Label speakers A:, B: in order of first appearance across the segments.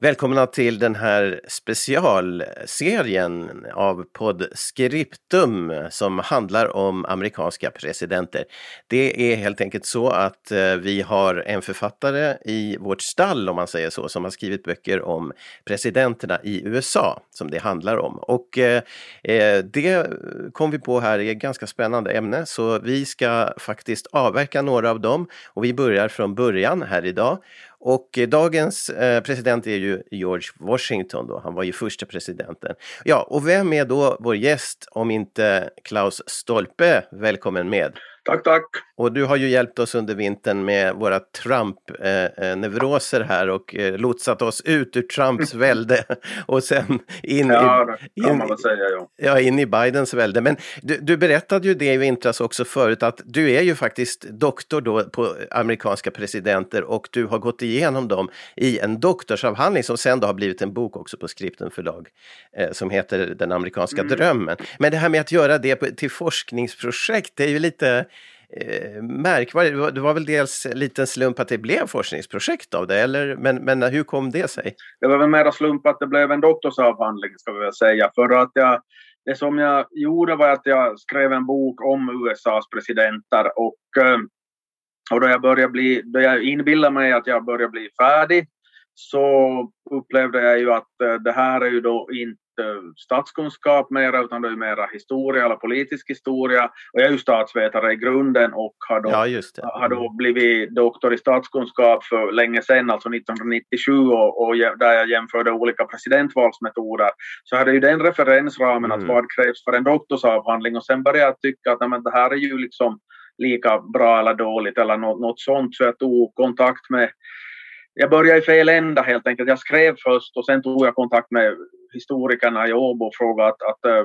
A: Välkomna till den här specialserien av Podscriptum som handlar om amerikanska presidenter. Det är helt enkelt så att eh, vi har en författare i vårt stall, om man säger så, som har skrivit böcker om presidenterna i USA, som det handlar om. Och eh, eh det kom vi på här är ett ganska spännande ämne, så vi ska faktiskt avverka några av dem och vi börjar från början här idag. Och eh, dagens eh, president är ju George Washington då, han var ju första presidenten. Ja, och vem är då vår gäst om inte Klaus Stolpe? Välkommen med!
B: Tack, tack!
A: Och du har ju hjälpt oss under vintern med våra Trump-neuroser här och eh, lotsat oss ut ur Trumps välde och sen in,
B: Ja,
A: i, in,
B: säga, ja.
A: ja, in i Bidens välde. Men du, du berättade ju det i vintras också förut att du är ju faktiskt doktor då på amerikanska presidenter och du har gått igenom dem i en doktorsavhandling som sen då har blivit en bok också på Skripten förlag eh, som heter Den amerikanska
B: Mm.
A: drömmen. Men det här med att göra det till forskningsprojekt, det är ju lite eh, märkvärdigt. Det var, det var väl dels en liten slump att det blev forskningsprojekt av det, eller? Men, men hur kom det sig?
B: Det var väl mera slump att det blev en doktorsavhandling, ska vi väl säga. För att jag, det som jag gjorde var att jag skrev en bok om USAs presidenter och, eh, och då jag började bli, då jag inbillade mig att jag började bli färdig så upplevde jag ju att eh, det här är ju då inte statskunskap mera utan det är mera historia eller politisk historia. Och jag är ju statsvetare i grunden och har då
A: Ja,
B: har då blivit doktor i statskunskap för länge sedan, alltså 1997, och, och där jag jämförde olika presidentvalsmetoder. Så hade ju den referensramen
A: Mm.
B: att vad krävs för en doktorsavhandling och sen började jag tycka att nej, men det här är ju liksom lika bra eller dåligt eller något, något sånt. Så jag tog kontakt med jag började i fel ända helt enkelt. Jag skrev först och sen tog jag kontakt med historikerna i Åbo och frågade att, att eh,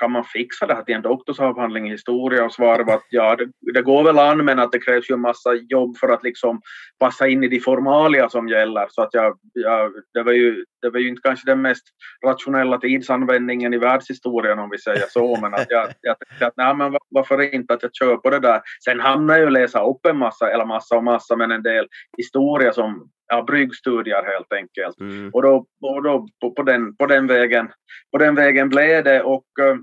B: kan man fixa det här till en doktorsavhandling i historia? Och svaret var att ja, det, det går väl an men att det krävs ju en massa jobb för att liksom passa in i de formalia som gäller. Så att jag, ja, det, var ju, det var ju inte kanske den mest rationella tidsanvändningen i världshistorien om vi säger så. Men att jag, jag tänkte att nej, men varför inte att jag kör på det där. Sen hamnar jag ju läsa upp en massa, eller massa och massa, men en del historia som ja, bryggstudier helt enkelt.
A: Mm.
B: Och då, och då på, på, den, på, den vägen, på den vägen blev det. Och eh,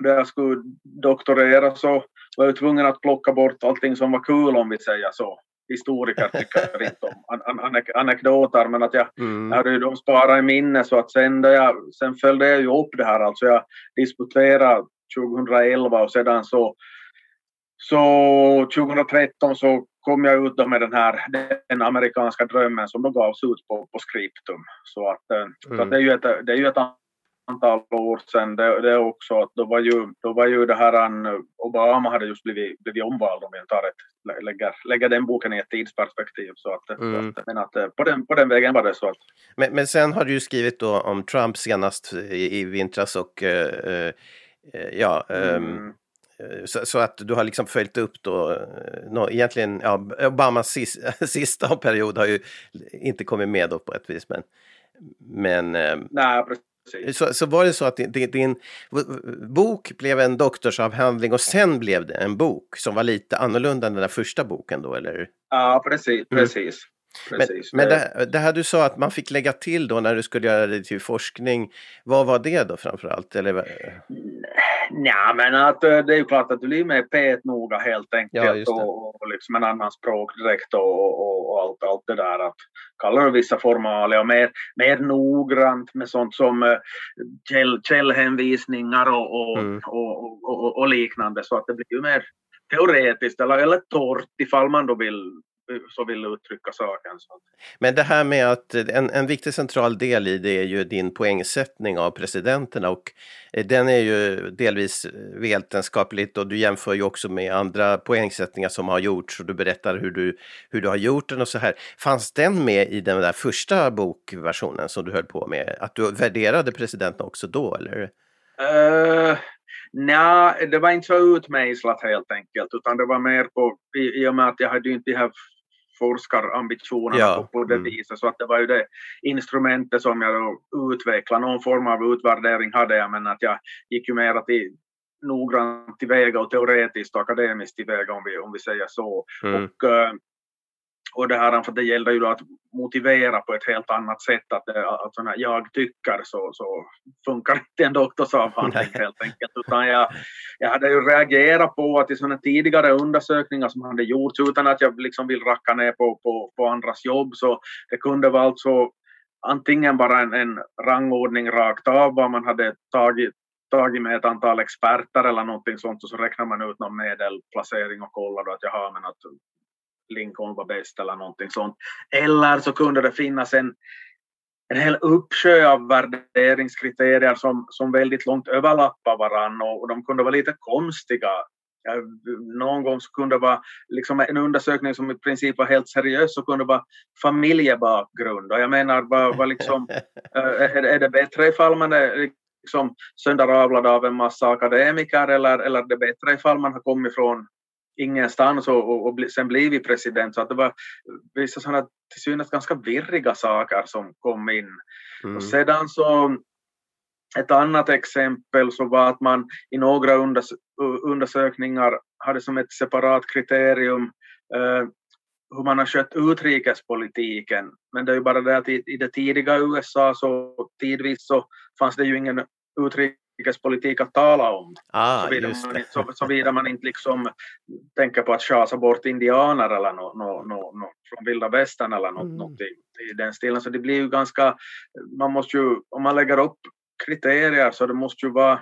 B: när jag skulle doktorera så var jag tvungen att plocka bort allting som var kul om vi säger så. Historiker tycker inte om an, an, anek, anekdoter men att jag,
A: Mm.
B: jag hade ju dem sparat i minne så att sen, jag, sen följde jag ju upp det här. Alltså jag disputerade 2011 och sedan så så 2013 så kom jag ut då med den här den amerikanska drömmen som då gavs ut på, på Scriptum. Så att, eh, så
A: Mm.
B: att det, är ju ett, det är ju ett antal år sedan. Det, det är också att då var ju, då var ju det här an, Obama hade just blivit, blivit omvald om jag tar ett, lä- lägger, lägger den boken i ett tidsperspektiv. Så att,
A: Mm.
B: att, men att eh, på den, på den vägen var det så att
A: Men, men sen har du ju skrivit då om Trump senast i, i vintras och eh, eh, ja, ehm,
B: mm,
A: eh, så, så att du har liksom följt upp då, eh, nå, egentligen, ja, Obamas sis, sista period har ju inte kommit med då på ett vis, men, men eh,
B: nej, precis.
A: så, så var det så att din, din, bok blev en doktorsavhandling och sen blev det en bok som var lite annorlunda än den där första boken då, eller?
B: Ja, precis.
A: Mm.
B: Precis.
A: Men, men det, det här du sa att man fick lägga till då när du skulle göra det till forskning, vad var det då framför allt? Eller,
B: Nej, men att eh, det är ju klart att du blir mer petnoga helt enkelt
A: Ja,
B: och, och liksom en annan språkdräkt och, och, och allt, allt det där. Att kallar du vissa formalia och mer, mer noggrant med sånt som eh, käll, källhänvisningar och, och,
A: Mm.
B: och, och liknande så att det blir ju mer teoretiskt eller, eller torrt ifall man då vill så vill uttrycka saken.
A: Men det här med att en, en viktig central del i det är ju din poängsättning av presidenterna och eh, den är ju delvis vetenskapligt och du jämför ju också med andra poängsättningar som har gjorts och du berättar hur du, hur du har gjort den och så här. Fanns den med i den där första bokversionen som du höll på med? Att du värderade presidenterna också då eller?
B: Uh, Nej, det var inte så utmejslat helt enkelt, utan det var mer på, i, i och med att jag hade ju inte de här forskarambitionerna
A: Ja,
B: på, det
A: mm.
B: viset, så att det var ju det instrumentet som jag då utvecklade, någon form av utvärdering hade jag, men att jag gick ju mer till noggrant tillväga och teoretiskt och akademiskt tillväga om vi, om vi säger så.
A: Mm.
B: Och, eh, och det här, för det gällde ju att motivera på ett helt annat sätt att, det- att sån här, jag tycker så, så funkar inte en doktorsavhandling helt enkelt. Utan jag, jag hade ju reagerat på att i sådana tidigare undersökningar som hade gjorts utan att jag liksom vill racka ner på, på, på andras jobb så det kunde vara alltså antingen bara en, en rangordning rakt av vad man hade tagit tagit med ett antal experter eller någonting sånt och så räknar man ut någon medelplacering och kollar då att jaha men att Lincoln var bäst eller någonting sånt. Eller så kunde det finnas en, en hel uppsjö av värderingskriterier som, som väldigt långt överlappar varann och, och de kunde vara lite konstiga. Någon gång så kunde det vara liksom en undersökning som i princip var helt seriös så kunde det vara familjebakgrund. Och jag menar, vad, vad liksom, eh, är, är det bättre ifall man är liksom sönderavlad av en massa akademiker eller, eller är det bättre ifall man har kommit från ingenstans och, och, och sen blivit president. Så att det var vissa sådana till synes ganska virriga saker som kom in.
A: Mm.
B: Och sedan så ett annat exempel så var att man i några unders undersökningar hade som ett separat kriterium eh, hur man har skött utrikespolitiken. Men det är ju bara det att i, i det tidiga USA så tidvis så fanns det ju ingen utrikespolitik att tala om.
A: Ah,
B: Såvida man, inte- så, såvida man inte liksom tänker på att chasa bort indianer eller no, no, no, no, från vilda västern eller något,
A: Mm.
B: någonting i den stilen. Så det blir ju ganska, man måste ju, om man lägger upp kriterier så det måste ju vara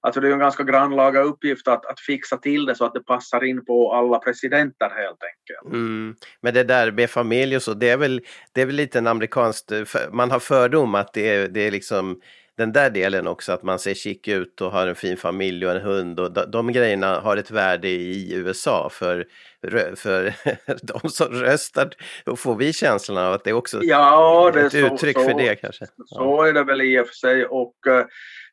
B: Alltså det är ju en ganska grannlaga uppgift att, att fixa till det så att det passar in på alla presidenter helt enkelt.
A: Mm. Men det där med familj och så, det är väl, det är väl lite en amerikanskt, för- man har fördom att det är, det är liksom den där delen också, att man ser chic ut och har en fin familj och en hund och de, de grejerna har ett värde i USA för, för de som röstar. Då får vi känslan av att det är också
B: Ja, det är
A: ett
B: så,
A: uttryck
B: så,
A: för det kanske.
B: Så är det väl i och för sig och, eh,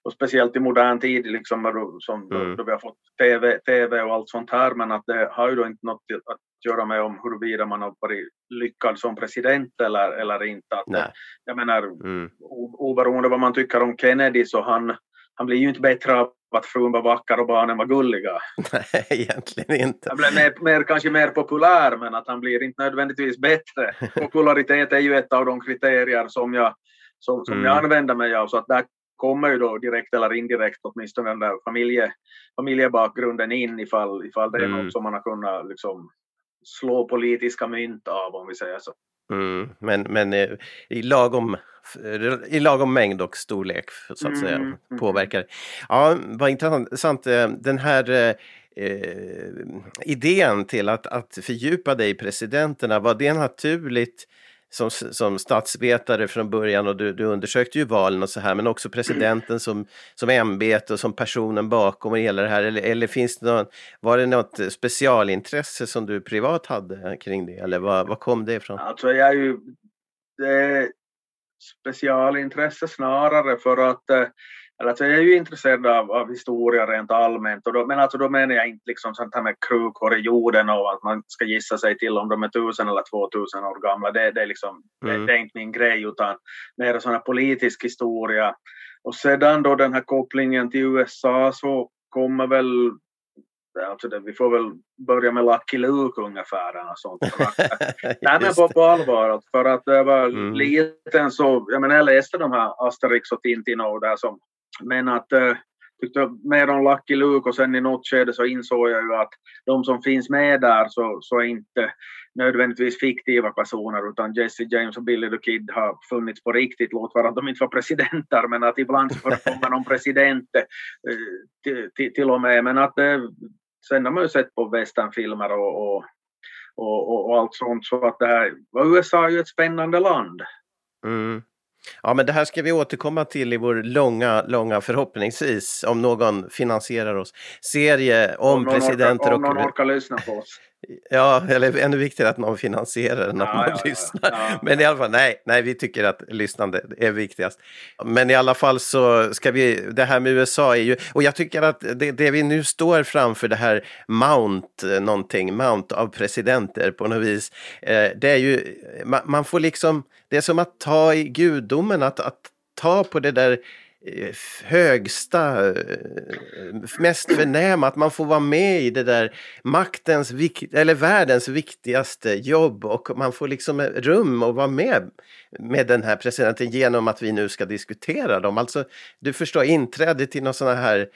B: och speciellt i modern tid liksom då- som,
A: Mm.
B: då vi har fått TV, TV och allt sånt här men att det har ju då inte något att göra med om huruvida man har varit lyckad som president eller, eller inte. Att,
A: Nej.
B: jag menar
A: Mm.
B: oberoende vad man tycker om Kennedy så han, han blir ju inte bättre av att frun var vacker och barnen var gulliga.
A: Nej, egentligen inte.
B: Han blev mer, mer, kanske mer populär men att han blir inte nödvändigtvis bättre. Popularitet är ju ett av de kriterier som jag, som, som
A: Mm.
B: jag använder mig av så att där kommer ju då direkt eller indirekt åtminstone den där familje, familjebakgrunden in ifall, ifall det är
A: Mm.
B: något som man har kunnat liksom slå politiska mynt av om vi säger så.
A: Mm. Men, men eh, i, lagom, i lagom mängd och storlek så att säga
B: Mm, mm.
A: påverkar. Ja, vad intressant. eh, Den här eh, eh, idén till att, att fördjupa dig i presidenterna, var det naturligt som, som statsvetare från början och du, du undersökte ju valen och så här men också presidenten som, som ämbete och som personen bakom och hela det här eller, eller finns det någon, var det något specialintresse som du privat hade kring det eller var, var kom det ifrån?
B: Alltså jag är ju det är specialintresse snarare för att eh, alltså jag är ju intresserad av, av historia rent allmänt och då, men alltså då menar jag inte liksom sånt här med krukor i jorden och att man ska gissa sig till om de är tusen eller två tusen år gamla. Det, det, är liksom,
A: Mm.
B: det, det är inte min grej utan mer sån här politisk historia. Och sedan då den här kopplingen till USA så kommer väl Alltså det, vi får väl börja med Lucky Luke ungefär. eller sånt. Nej men på, på allvar, för att jag var
A: Mm.
B: liten så, jag menar jag läste de här Asterix och Tintin och där som, men att eh, tyckte mer om Lucky Luke och sen i något skede så insåg jag ju att de som finns med där så, så är inte nödvändigtvis fiktiva personer utan Jesse James och Billy the Kid har funnits på riktigt, låt vara att de inte var presidenter men att ibland så förekommer någon president eh, till, till, och med men att eh, sen har man ju sett på westernfilmer och, och, och, och, allt sånt så att det här, USA är ju ett spännande land.
A: Mm. Ja, men det här ska vi återkomma till i vår långa, långa förhoppningsvis, om någon finansierar oss, serie om, om presidenter
B: orkar, om någon orkar lyssna på oss.
A: Ja, eller ännu viktigare att någon finansierar att ja, man ja, lyssnar. Ja, Men i alla fall, nej, nej, vi tycker att lyssnande är viktigast. Men i alla fall så ska vi, det här med USA är ju, och jag tycker att det, det vi nu står framför, det här Mount någonting, Mount av presidenter på något vis, eh, det är ju, man, man, får liksom, det är som att ta i gudomen, att, att ta på det där Eh, Eh, högsta, eh, mest förnäma, att man får vara med i det där maktens, eller världens viktigaste jobb och man får liksom eh, rum att vara med med den här presidenten genom att vi nu ska diskutera dem. Alltså, du förstår, inträde till någon sån här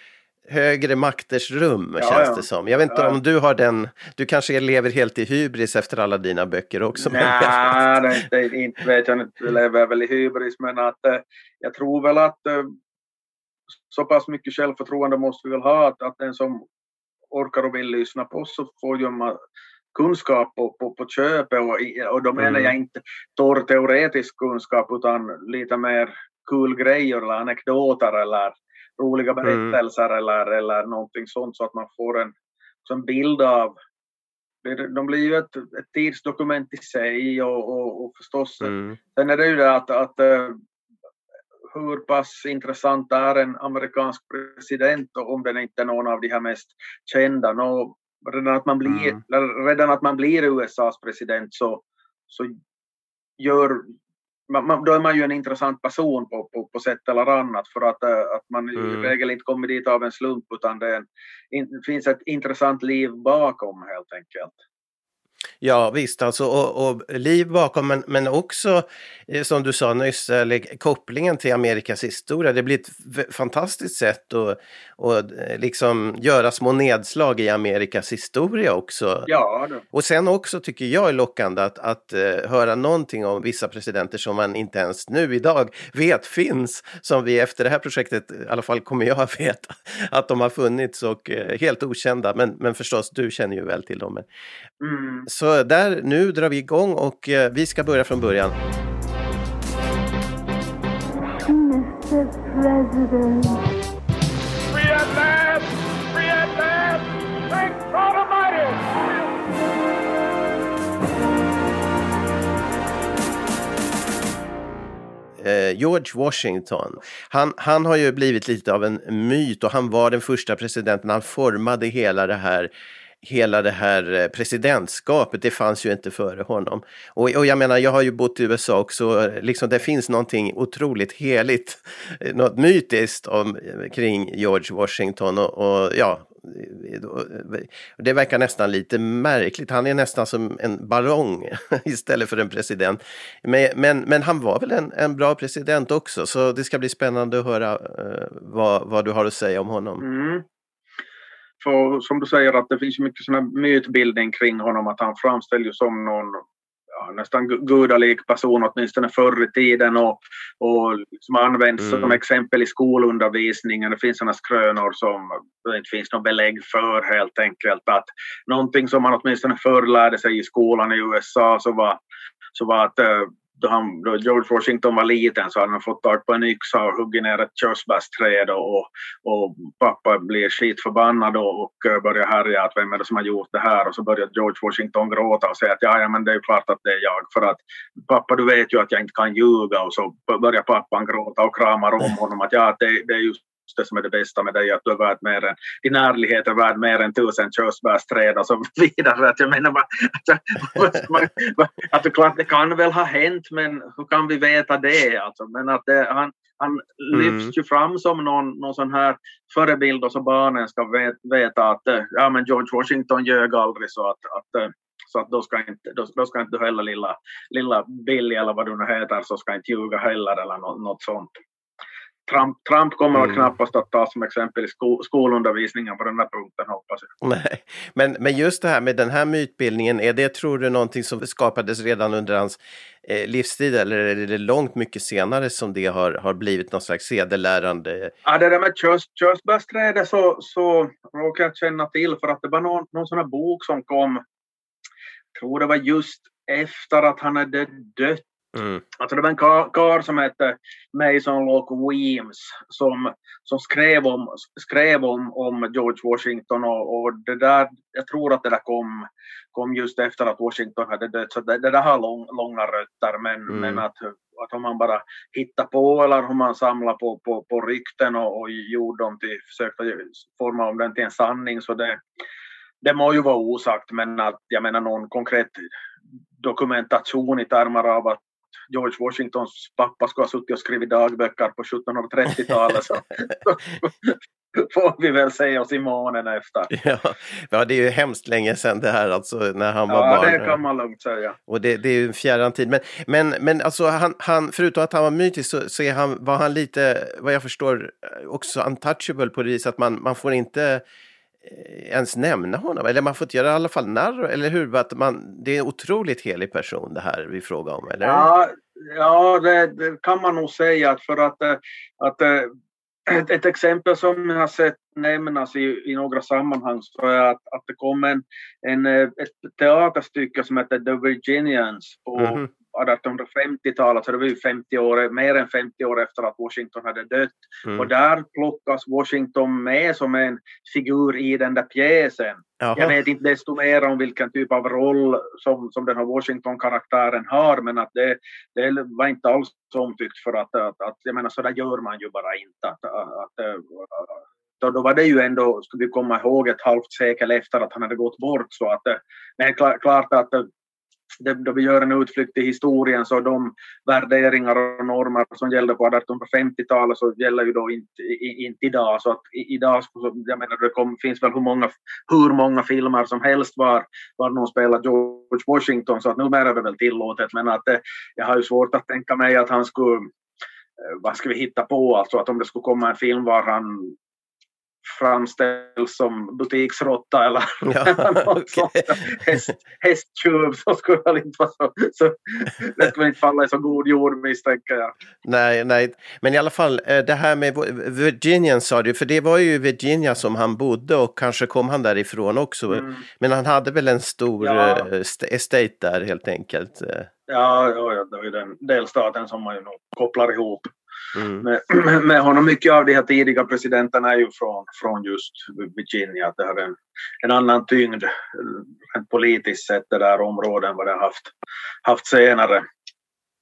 A: högre makters rum ja, känns det som. Jag vet inte ja. om du har den, du kanske lever helt i hybris efter alla dina böcker också?
B: Nej, det, det, inte vet jag inte, jag lever väl i hybris men att eh, jag tror väl att eh, så pass mycket självförtroende måste vi väl ha att, att den som orkar och vill lyssna på oss så får man kunskap på, på, på köpet och, och då menar mm. jag inte torr teoretisk kunskap utan lite mer kul grejer eller anekdoter eller roliga mm. berättelser mm. eller, eller någonting sånt så att man får en, en bild av de blir ju ett, ett tidsdokument i sig och, och, och förstås mm. sen är det ju det att, att eh, hur pass intressant är en amerikansk president om den inte är någon av de här mest kända. Nå, redan, att man blir, mm. redan att man blir USAs president så, så gör man, då är man ju en intressant person på, på, på sätt eller annat för att, äh, att man mm. i regel inte kommer dit av en slump utan det, en, in, finns ett intressant liv bakom helt enkelt.
A: Ja visst, alltså, och, och liv bakom men, men också eh, som du sa nyss, eller, kopplingen till Amerikas historia. Det blir ett fantastiskt sätt att och, eh, liksom göra små nedslag i Amerikas historia också.
B: Ja,
A: Och sen också tycker jag är lockande att, att uh, höra någonting om vissa presidenter som man inte ens nu idag vet finns. Som vi efter det här projektet, i alla fall kommer jag att veta, att de har funnits och uh, helt okända. Men, men förstås, du känner ju väl till dem. Mm. Så där, nu drar vi igång och uh, vi ska börja från början. Mr President. Eh, George Washington, han, han har ju blivit lite av en myt och han var den första presidenten, han formade hela det här hela det här eh, presidentskapet, det fanns ju inte före honom. Och, och jag menar, jag har ju bott i USA också, eh, liksom det finns någonting otroligt heligt, eh, något mytiskt om, kring George Washington och, och ja, det verkar nästan lite märkligt. Han är nästan som en ballong istället för en president. Men, men, men, han var väl en, en bra president också, så det ska bli spännande att höra uh, vad, vad du har att säga om honom.
B: Mm. För som du säger att det finns mycket sån mytbildning kring honom att han framställs som någon ja, nästan gudalik person åtminstone förr i tiden och, och som används mm. som exempel i skolundervisningen. Det finns sådana skrönor som det inte finns något belägg för helt enkelt. Att någonting som man åtminstone förr lärde sig i skolan i USA så var, så var att uh, då, han, då George Washington var liten så hade han fått tag på en yxa och huggit ner ett körsbärsträd och, och pappa blir skitförbannad och, och eh, börjar härja att vem är det som har gjort det här? Och så börjar George Washington gråta och säga att ja, ja men det är klart att det är jag för att pappa du vet ju att jag inte kan ljuga. Och så börjar pappan gråta och kramar om honom att ja det, det är just det som är det bästa med dig, att du är värd mer än, din ärlighet är värd mer än tusen körsbärsträd och så vidare. Att jag menar, att, man, att det, klart, det kan väl ha hänt, men hur kan vi veta det? Alltså? Men att det, han, han lyfts mm. ju fram som någon, någon sån här förebild och så barnen ska veta att ja, men George Washington ljög aldrig så att, att så att då ska inte, då, då ska inte du heller lilla, lilla Billy eller vad du nu heter så ska inte ljuga heller eller något, något sånt Trump, Trump kommer
A: Mm.
B: att knappast att ta som exempel i sko, skolundervisningen på den här punkten hoppas jag.
A: Nej, men, men just det här med den här mytbildningen, är det tror du någonting som skapades redan under hans eh, livstid eller är det långt mycket senare som det har, har blivit någon slags sedelärande?
B: Ja, det där med körs, körsbärsträdet så, så råkar jag känna till för att det var någon, någon sån här bok som kom, jag tror det var just efter att han hade dött.
A: Mm.
B: Alltså det var en karl kar som hette Mason Locke Weems som, som skrev, om, skrev om, om George Washington och, och det där, jag tror att det där kom, kom just efter att Washington hade dött. Så det, det där har lång, långa rötter men,
A: Mm.
B: men att, att om man bara hittar på eller om man samlar på, på, på rykten och, och gjorde dem till, försökte forma om den till en sanning så det, det må ju vara osagt men att jag menar någon konkret dokumentation i termer av att George Washingtons pappa skulle ha suttit och skrivit dagböcker på 1730-talet så, så får vi väl se oss i månen efter.
A: Ja, ja, det är ju hemskt länge sedan det här alltså när han var
B: Ja,
A: barn.
B: det kan man lugnt säga.
A: Och det, det är ju en fjärran tid. Men, men, men alltså han, han, förutom att han var mytisk så, så är han, var han lite, vad jag förstår, också untouchable på det viset att man, man får inte eh, ens nämna honom. Eller man får inte göra i alla fall narr, eller hur? Att man, det är en otroligt helig person det här vi frågar om, eller?
B: Ja, ja det, det kan man nog säga för att, eh, att eh, ett, ett exempel som jag har sett nämnas i, i några sammanhang så är att, att det kom en, en, eh, ett teaterstycke som heter The Virginians på
A: Mhm.
B: 1850-talet, så det var ju 50 år, mer än 50 år efter att Washington hade dött.
A: Mm.
B: Och där plockas Washington med som en figur i den där pjäsen.
A: Jaha.
B: Jag vet inte desto mer om vilken typ av roll som, som den här Washington-karaktären har, men att det, det var inte alls omtyckt för att, att, att jag menar så där gör man ju bara inte. Att, att, eh, då, då var det ju ändå, ska vi komma ihåg, ett halvt sekel efter att han hade gått bort. Så att, eh, men klar, klart att eh, då vi gör en utflykt i historien så de värderingar och normer som gällde på 1850-talet så gäller ju då inte, i, inte idag. Så att i, idag, så, jag menar det kom, finns väl hur många, hur många filmer som helst var, var någon spelar George Washington så att numera är det väl tillåtet men att eh, jag har ju svårt att tänka mig att han skulle eh, vad ska vi hitta på, alltså att om det skulle komma en film var han framställs som butiksråtta eller
A: Ja,
B: sånt. Häst, hästtjuv så skulle väl inte vara så, så det skulle inte falla i så god jord misstänker jag.
A: Nej, nej, men i alla fall eh, det här med Virginian sa du, för det var ju Virginia som han bodde och kanske kom han därifrån också.
B: Mm.
A: Men han hade väl en stor
B: Ja.
A: eh, st- estate där helt enkelt. eh.
B: Ja, ja, det är ju den delstaten som man ju nog kopplar ihop
A: Mm.
B: med, med, honom. Mycket av de här tidiga presidenterna är ju från, från just Virginia. Att det har en, en annan tyngd rent politiskt sett det där området än vad det har haft, haft senare.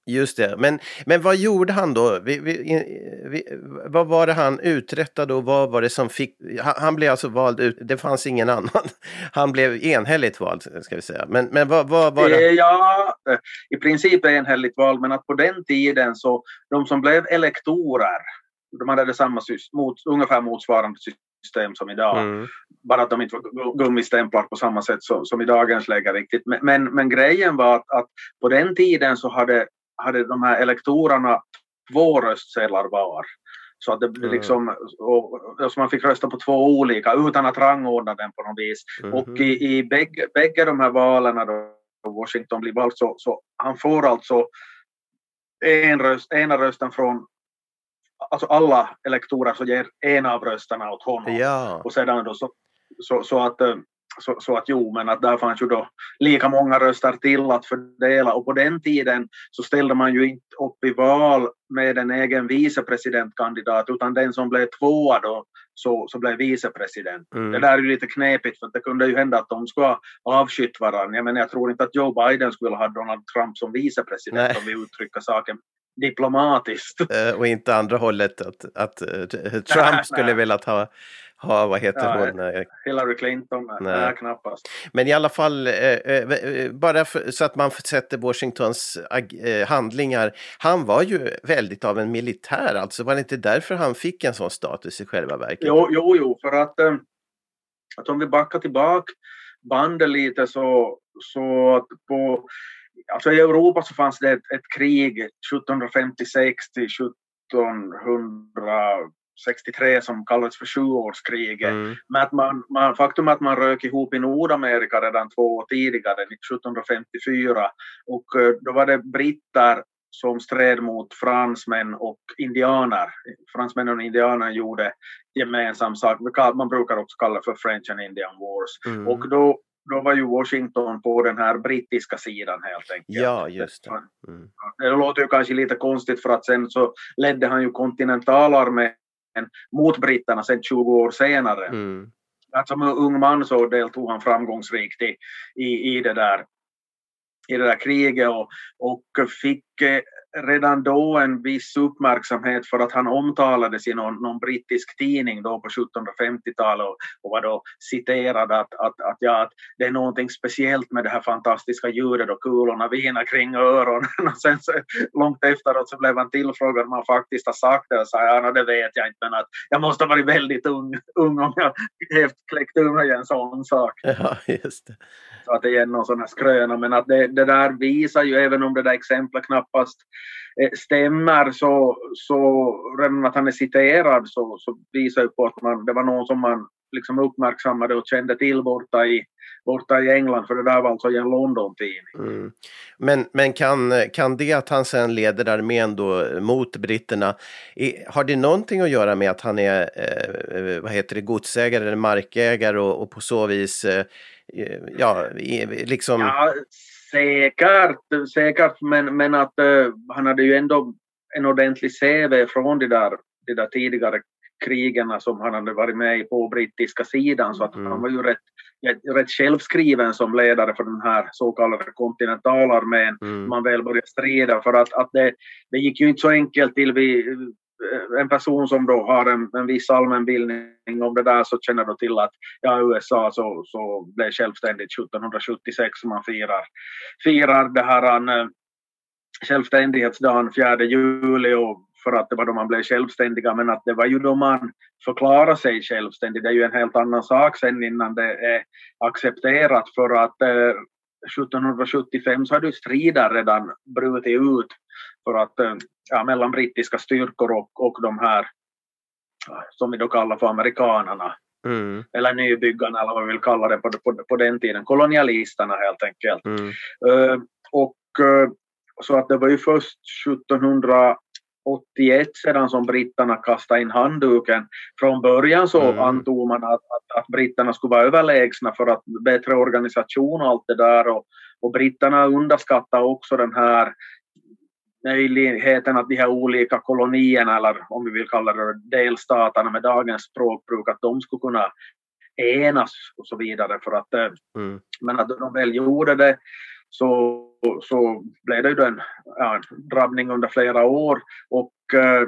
A: Just det, men, men vad gjorde han då? Vi, vi, vi, vad var det han uträttade och vad var det som fick... Han, han blev alltså vald ut, det fanns ingen annan. Han blev enhälligt vald, ska vi säga. Men, men vad, vad var det?
B: Eh, Ja, eh, i princip enhälligt val, men att på den tiden så de som blev elektorer, de hade samma mot, ungefär motsvarande system som idag.
A: Mm.
B: Bara att de inte var gu- gummistämplar på samma sätt som, som i dagens läge riktigt. Men, men, men grejen var att, att på den tiden så hade, hade de här elektorerna två röstsedlar var. Så att det blev
A: Mm.
B: liksom, och, så man fick rösta på två olika utan att rangordna den på något vis.
A: Mhm.
B: Och i, i bägge, bägge de här valen då Washington blir vald så, så han får alltså en röst, ena rösten från alltså alla elektorer så ger en av rösterna åt honom.
A: Ja,
B: Och sedan då så, så, så att eh, så, så att jo, men att där fanns ju då lika många röster till att fördela och på den tiden så ställde man ju inte upp i val med en egen vicepresidentkandidat utan den som blev tvåa då så, så blev vicepresident.
A: Mm.
B: Det där är ju lite knepigt för det kunde ju hända att de skulle ha avskytt varandra. Jag menar jag tror inte att Joe Biden skulle ha Donald Trump som vicepresident
A: Nej.
B: om vi uttrycker saken diplomatiskt.
A: Eh, och inte andra hållet att, att eh, Trump
B: Nej,
A: skulle
B: nej.
A: velat ha, ha vad heter
B: Ja,
A: hon? eh,
B: Hillary Clinton, nej,
A: Nej.
B: nej knappast.
A: Men i alla fall, eh, eh, eh, bara för, så att man sätter Washingtons eh, handlingar. Han var ju väldigt av en militär, alltså var det inte därför han fick en sån status i själva verket?
B: Jo, jo, jo för att, eh, att om vi backar tillbaka bandet lite så, så att på, alltså i Europa så fanns det ett, ett krig 1756 till 1763 som kallades för sjuårskriget.
A: Mm.
B: Men att man, man, faktum att man rök ihop i Nordamerika redan två år tidigare, 1754, och eh, då var det britter som stred mot fransmän och indianer. Fransmännen och indianerna gjorde gemensam sak. Man brukar också kalla det för French and Indian Wars.
A: Mm.
B: Och då, då var ju Washington på den här brittiska sidan helt enkelt.
A: Ja, just det. Mm.
B: Det låter ju kanske lite konstigt för att sen så ledde han ju kontinentalarmén mot britterna sen 20 år senare.
A: Mm.
B: Att som ung man så deltog han framgångsrikt i, i, i det där i det där kriget och, och fick redan då en viss uppmärksamhet för att han omtalades i någon, någon brittisk tidning då på 1750-talet och, och var då citerad att, att, att, ja, att det är någonting speciellt med det här fantastiska ljudet och kulorna viner kring öronen. Och sen så, långt efteråt så blev han tillfrågad om han faktiskt har sagt det och sa ja, det vet jag inte men att jag måste ha varit väldigt ung, ung om jag helt kläckt ur mig en sån sak.
A: Ja, just det.
B: Så att det är någon sån här skröna men att det, det där visar ju även om det där exemplet knappast eh, stämmer så, så redan att han är citerad så, så visar ju på att man, det var någon som man liksom uppmärksammade och kände till borta i, borta i England för det där var alltså i en London-tidning.
A: Mm. Men, men kan, kan det att han sen leder armén då mot britterna, i, har det någonting att göra med att han är eh, vad heter det, godsägare eller markägare och, och på så vis eh, ja, liksom...
B: Ja, säkert, säkert men, men att uh, han hade ju ändå en ordentlig CV från de där, de där tidigare krigen som han hade varit med i på brittiska sidan så att mm. han var ju rätt, rätt självskriven som ledare för den här så kallade kontinentalarmén mm. man väl började strida för att, att det, det gick ju inte så enkelt till vi, Eh, en person som då har en, en viss allmänbildning om det där så känner då till att ja, USA så, så blev självständigt 1776 man firar, firar det här an, självständighetsdagen 4 juli och för att det var då man blev självständiga men att det var ju då man förklarade sig självständig. Det är ju en helt annan sak sen innan det är accepterat för att eh, 1775 så hade ju strider redan brutit ut för att, eh, ja, mellan brittiska styrkor och, och de här som vi då kallar för amerikanerna.
A: Mm.
B: Eller nybyggarna eller vad vi vill kalla det på, på, på den tiden. Kolonialisterna helt enkelt.
A: Mm.
B: Uh, och uh, så att det var ju först 1781 sedan som britterna kastade in handduken. Från början så mm. antog man att, att, att britterna skulle vara överlägsna för att bättre organisation och allt det där. Och, och britterna underskattade också den här möjligheten att de här olika kolonierna, eller om vi vill kalla det delstaterna med dagens språkbruk, att de skulle kunna enas och så vidare. För att,
A: mm.
B: Men att de väl gjorde det så, så blev det ju en ja, drabbning under flera år och eh,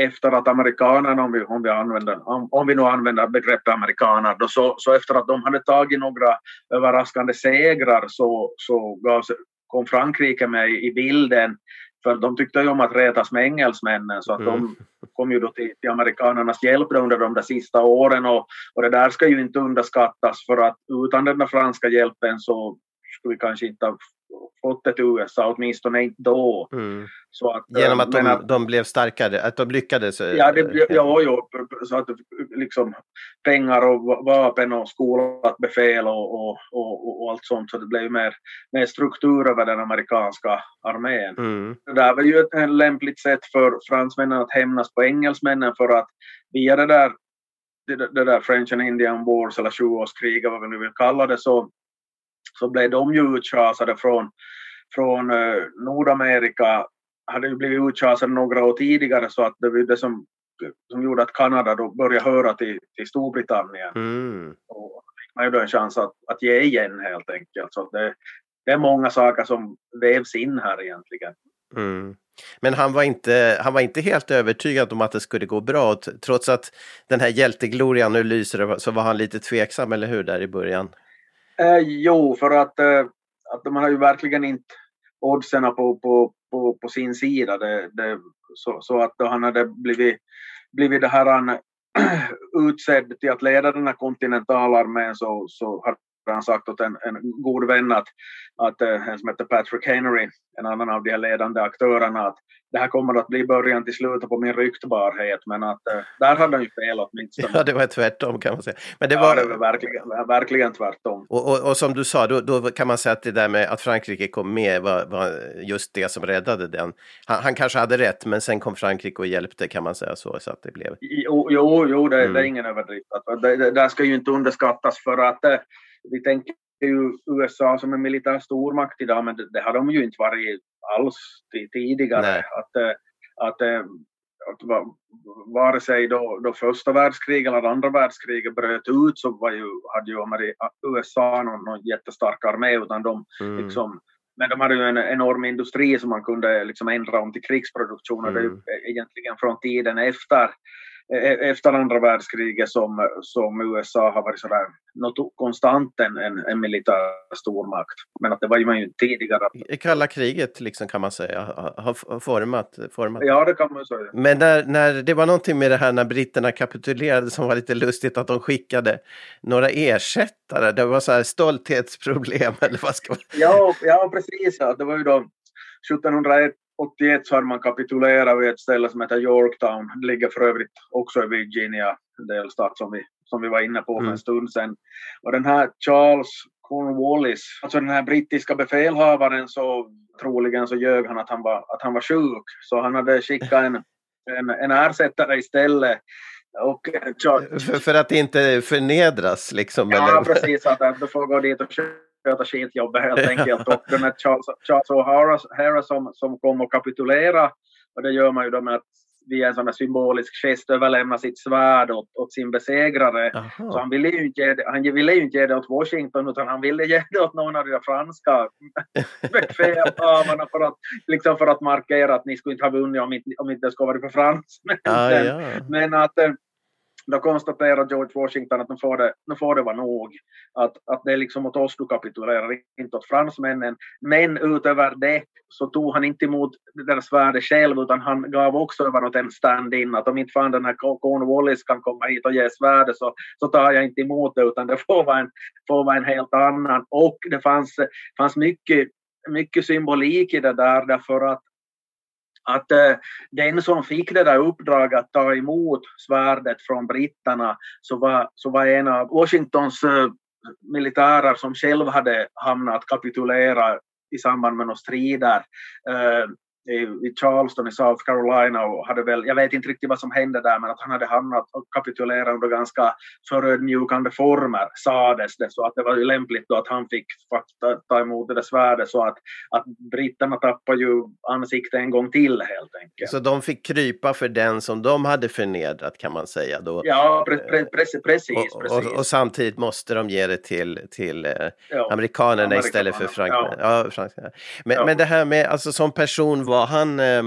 B: efter att amerikanerna, om vi, om vi, använder, om, om vi nu använder begreppet amerikaner, då så, så efter att de hade tagit några överraskande segrar så, så gav, kom Frankrike med i bilden för de tyckte ju om att retas med engelsmännen så att mm. de kom ju då till, till amerikanernas hjälp under de där sista åren och, och det där ska ju inte underskattas för att utan den där franska hjälpen så skulle vi kanske inte ha fått ett USA, åtminstone inte då.
A: Mm.
B: Så att,
A: Genom att de,
B: att,
A: de blev starkare, att de lyckades?
B: Ja, det, ja, ja, så att liksom pengar och vapen och skolat befäl och, och, och, och allt sånt, så det blev mer, mer struktur över den amerikanska armén.
A: Mm.
B: Det där var ju ett, ett lämpligt sätt för fransmännen att hämnas på engelsmännen för att via det där, det, det där French and Indian Wars eller sjuårskriget, vad vi nu vill kalla det, så så blev de ju utschasade från, från eh, Nordamerika, hade ju blivit utschasade några år tidigare så att det var det som, som gjorde att Kanada då började höra till, till Storbritannien.
A: Mm.
B: Och fick man ju då en chans att, att ge igen helt enkelt. Så det, det är många saker som vävs in här egentligen.
A: Mm. Men han var, inte, han var inte helt övertygad om att det skulle gå bra. Trots att den här hjälteglorian nu lyser så var han lite tveksam, eller hur, där i början?
B: Eh, jo, för att, eh, att de har ju verkligen inte oddsen på, på, på, på sin sida. Det, det, så, så att då han hade blivit, blivit det här han, utsedd till att leda den här kontinentalarmén så, så hade han sagt åt en, en god vän att, att eh, en som heter Patrick Henry, en annan av de här ledande aktörerna, att det här kommer att bli början till slutet på min ryktbarhet, men att eh, där hade han ju fel åtminstone.
A: Ja, det var tvärtom kan man säga. Men det
B: Ja,
A: var,
B: det var verkligen, verkligen tvärtom.
A: och, och, och som du sa, då, då kan man säga att det där med att Frankrike kom med var, var just det som räddade den. Han, han kanske hade rätt, men sen kom Frankrike och hjälpte kan man säga så, så att det blev.
B: Jo, jo, jo det,
A: Mm.
B: det är ingen överdrift. Det, det där ska ju inte underskattas för att eh, vi tänker ju USA som en militär stormakt idag, men det, det har de ju inte varit alls ti- tidigare.
A: Nej.
B: Att, eh, att, eh, att va, vare sig då, då första världskriget eller andra världskriget bröt ut så var ju, hade ju USA någon, någon jättestark armé, utan de
A: Mm.
B: liksom, men de hade ju en enorm industri som man kunde liksom ändra om till krigsproduktion och det är
A: Mm.
B: egentligen från tiden efter, efter andra världskriget som, som USA har varit sådär något konstant en, en, en militär stormakt. Men att det var ju man ju tidigare.
A: Kalla kriget liksom kan man säga har format. format.
B: Ja, det kan man säga.
A: Men när, när det var någonting med det här när britterna kapitulerade som var lite lustigt att de skickade några ersättare. Det var så här stolthetsproblem eller vad ska man...
B: Ja, ja precis. Ja. Det var ju då 1781 så hade man kapitulerat vid ett ställe som heter Yorktown. Det ligger för övrigt också i Virginia, en delstat som vi, som vi var inne på för
A: Mm.
B: en stund sedan. Och den här Charles Cornwallis, alltså den här brittiska befälhavaren så troligen så ljög han att han var, att han var sjuk. Så han hade skickat en, en, en ersättare istället. Och eh,
A: För, för att inte förnedras liksom.
B: Ja,
A: eller?
B: precis. Att du får gå dit och sköta skitjobbet helt enkelt. Och den här Charles, Charles O'Hara som, som kom och kapitulera. Och det gör man ju då med att via en sån här symbolisk gest överlämna sitt svärd åt, åt sin besegrare. Så
A: Jaha.
B: han ville, ju inte ge det, han ville ju inte ge det åt Washington utan han ville ge det åt någon av de där franska befälhavarna för att, liksom för att markera att ni skulle inte ha vunnit om inte, om inte det skulle varit för fransmän.
A: Ah, ja.
B: Men att då konstaterar George Washington att nu får det, nu får det vara nog. Att, att det är liksom åt oss du kapitulerar, inte åt fransmännen. Men utöver det så tog han inte emot deras värde själv utan han gav också över åt en stand-in att om inte fan den här Cornwallis kan komma hit och ge svärde så, så tar jag inte emot det utan det får vara en, får vara en helt annan. Och det fanns, fanns mycket, mycket symbolik i det där därför att att eh, den som fick det där uppdraget att ta emot svärdet från britterna så var, så var en av Washingtons eh, militärer som själv hade hamnat kapitulera i samband med några strider eh, i, Charleston i South Carolina och hade väl, jag vet inte riktigt vad som hände där men att han hade hamnat och kapitulerat under ganska förödmjukande former sades det så att det var ju lämpligt då att han fick ta emot det där svärdet så att, att britterna tappade ju ansikte en gång till helt enkelt.
A: Så de fick krypa för den som de hade förnedrat kan man säga då.
B: Ja, pre, pre, precis, precis.
A: Och, och, och samtidigt måste de ge det till, till eh,
B: ja.
A: amerikanerna
B: Amerikanerna,
A: istället för
B: ja.
A: fransmännen. Ja. fransmännen. Men,
B: Ja.
A: men det här med, alltså som person, var han eh,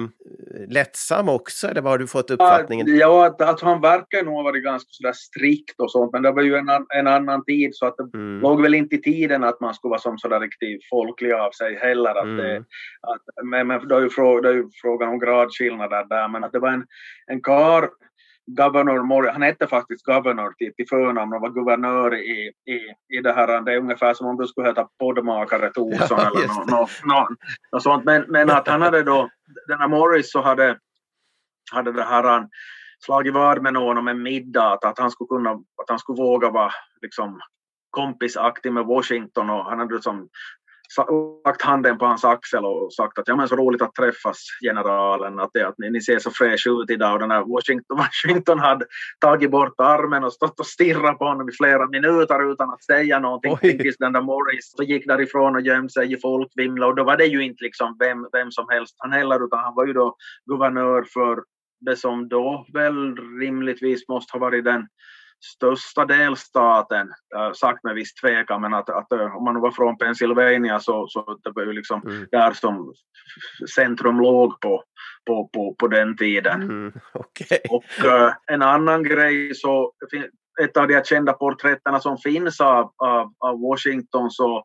A: lättsam också eller vad har du fått uppfattningen?
B: Ja, att, att han verkar nog ha varit ganska sådär strikt och sånt, men det var ju en, en annan tid så att det
A: Mm.
B: låg väl inte i tiden att man skulle vara som sådär riktigt folklig av sig heller. Att
A: Mm.
B: det, att, men, men det är ju frågan, det är ju frågan om gradskillnader där, men att det var en, en kar Governor Morris, han hette faktiskt Governor till, till förnamn och var guvernör i, i, i det här. Det är ungefär som om du skulle heta poddmakare Thorsson
A: Ja,
B: eller något no, no, no, sånt. Men, men att han hade då, den här Morris så hade, hade det här slagit vad med någon om en middag, att, att han skulle kunna, att han skulle våga vara liksom kompisaktig med Washington och han hade liksom lagt handen på hans axel och sagt att ja men så roligt att träffas generalen, att, det, att ni, ni ser så fräsch ut idag och den här Washington, Washington hade tagit bort armen och stått och stirrat på honom i flera minuter utan att säga någonting
A: Oj.
B: tills den där Morris så gick därifrån och gömde sig i folkvimla och då var det ju inte liksom vem, vem som helst han heller utan han var ju då guvernör för det som då väl rimligtvis måste ha varit den största delstaten, äh, sagt med viss tvekan, men att, att äh, om man var från Pennsylvania så, så det var ju liksom
A: Mm.
B: där som centrum låg på, på, på, på den tiden.
A: Mm, Okej.
B: Och äh, en annan grej så, ett av de kända porträtterna som finns av, av, av Washington så,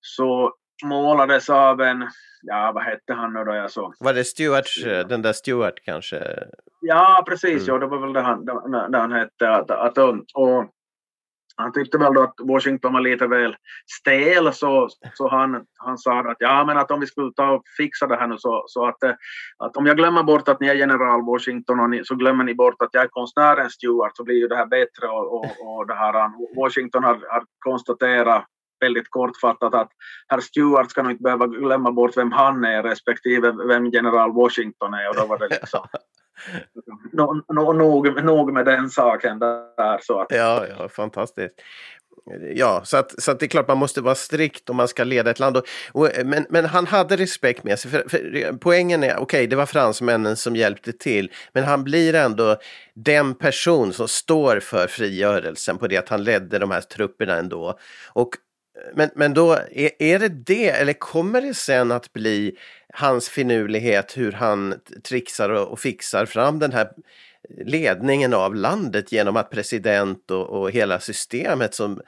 B: så målades av en, ja vad hette han nu då jag så?
A: Var det Stuart, eh, den där Stuart kanske?
B: Ja, precis.
A: Mm.
B: Ja, det var väl det han, det, det han hette. Att, att, och, han tyckte väl då att Washington var lite väl stel så, så han, han sa att ja men att om vi skulle ta och fixa det här nu så, så att, eh, att om jag glömmer bort att ni är general Washington och ni, så glömmer ni bort att jag är konstnären Stewart så blir ju det här bättre och, och, och det här, Washington har, har konstaterat väldigt kortfattat att herr Stewart ska nog inte behöva glömma bort vem han är respektive vem general Washington är och då var det liksom no, no, nog, nog med den saken där. Så att...
A: Ja, ja, fantastiskt. Ja, så att, så att det är klart man måste vara strikt om man ska leda ett land. Och, och, men, men han hade respekt med sig. För, för poängen är, okej, okay, det var fransmännen som hjälpte till, men han blir ändå den person som står för frigörelsen på det att han ledde de här trupperna ändå. Och men, men då, är, är det det, eller kommer det sen att bli hans finurlighet, hur han trixar och, och fixar fram den här ledningen av landet genom att president och, och hela systemet som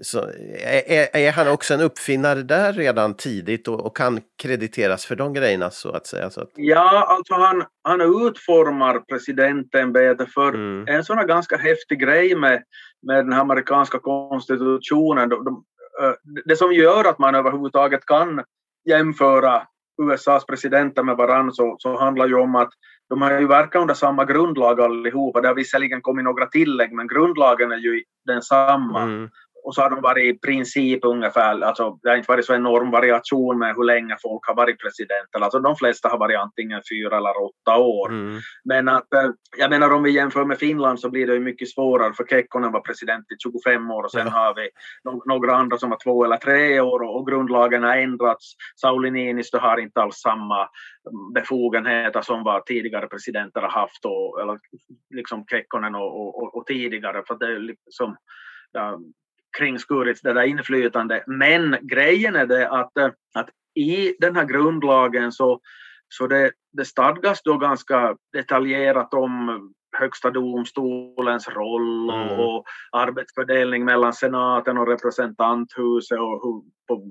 A: så är, är, han också en uppfinnare där redan tidigt och, och, kan krediteras för de grejerna så att säga? Så att...
B: Ja, alltså han, han utformar presidentämbetet för mm. en sån här ganska häftig grej med, med den amerikanska konstitutionen. De, de, Eh, det som gör att man överhuvudtaget kan jämföra USAs presidenter med varandra så, så handlar ju om att de har ju verkat under samma grundlag allihopa. Det har visserligen kommit några tillägg men grundlagen är ju densamma. Mm och så har de varit i princip ungefär, alltså det har inte varit så enorm variation med hur länge folk har varit presidenter. Alltså de flesta har varit antingen fyra eller åtta år. Mm. Men att, eh, jag menar om vi jämför med Finland så blir det ju mycket svårare för Kekkonen var president i 25 år och sen ja. har vi några andra som var två eller tre år och, och grundlagen har ändrats. Sauli Niinistö har inte alls samma befogenheter som vad tidigare presidenter har haft och, eller liksom Kekkonen och, och, och tidigare. För det är liksom, ja, kringskurit det där inflytande. Men grejen är det att, eh, att i den här grundlagen så, så det, det stadgas då ganska detaljerat om Högsta domstolens roll och, mm. och arbetsfördelning mellan senaten och representanthuset och hur,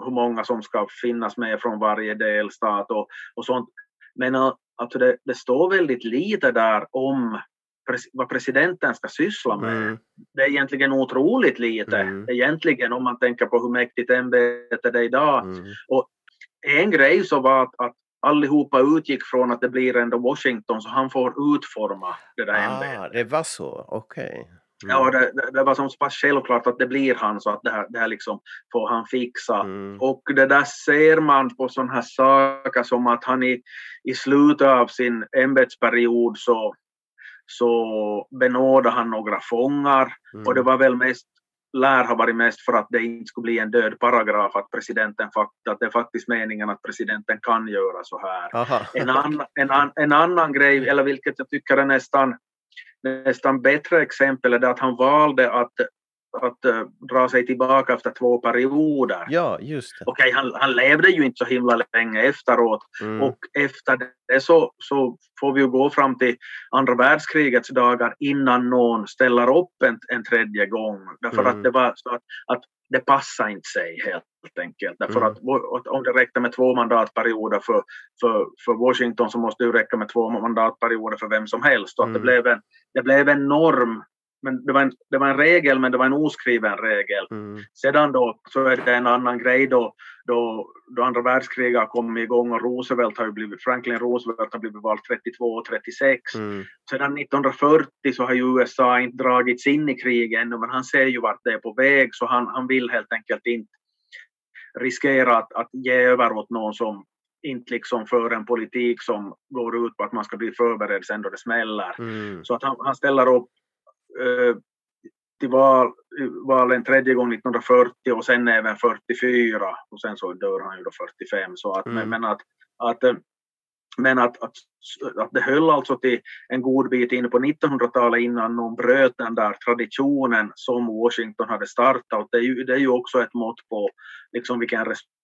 B: hur många som ska finnas med från varje delstat och, och sånt. Men alltså det, det står väldigt lite där om vad presidenten ska syssla med. Mm. Det är egentligen otroligt lite, mm. egentligen om man tänker på hur mäktigt ämbetet är idag. Mm. Och en grej så var att, att allihopa utgick från att det blir ändå Washington så han får utforma det där ah, ämbetet.
A: Det var så, okej. Okay.
B: Mm. Ja, det, det, var som så pass självklart att det blir han så att det här, det här liksom får han fixa. Mm. Och det där ser man på sådana här saker som att han i, i slutet av sin ämbetsperiod så så benådade han några fångar mm. och det var väl mest lär ha varit mest för att det inte skulle bli en död paragraf att presidenten att det är faktiskt meningen att presidenten kan göra så här. En, an, en, an, en annan grej, eller vilket jag tycker är nästan, nästan bättre exempel, är det att han valde att att uh, dra sig tillbaka efter två perioder.
A: Ja, just det.
B: Okej, han, han levde ju inte så himla länge efteråt mm. och efter det så, så får vi ju gå fram till andra världskrigets dagar innan någon ställer upp en, en tredje gång. Därför mm. att det var så att, att det passar inte sig helt enkelt. Därför mm. att om det räckte med två mandatperioder för, för, för Washington så måste det räcka med två mandatperioder för vem som helst. Och mm. det, blev en, det blev en norm men det var, en, det var en regel, men det var en oskriven regel. Mm. Sedan då så är det en annan grej då, då, då andra världskriget har kommit igång och Roosevelt har blivit, Franklin Roosevelt har blivit vald 32 och 36. Mm. Sedan 1940 så har ju USA inte dragits in i kriget ännu, men han ser ju vart det är på väg, så han, han vill helt enkelt inte riskera att, att ge över åt någon som inte liksom för en politik som går ut på att man ska bli förberedd sen då det smäller. Mm. Så att han, han ställer upp till val, val en tredje gång 1940 och sen även 44 och sen så dör han ju då 45. Så att, mm. Men att, att, eh, men att, att, att det höll alltså till en god bit in på 1900-talet innan någon bröt den där traditionen som Washington hade startat. Det är ju, det är ju också ett mått på liksom vilken respekt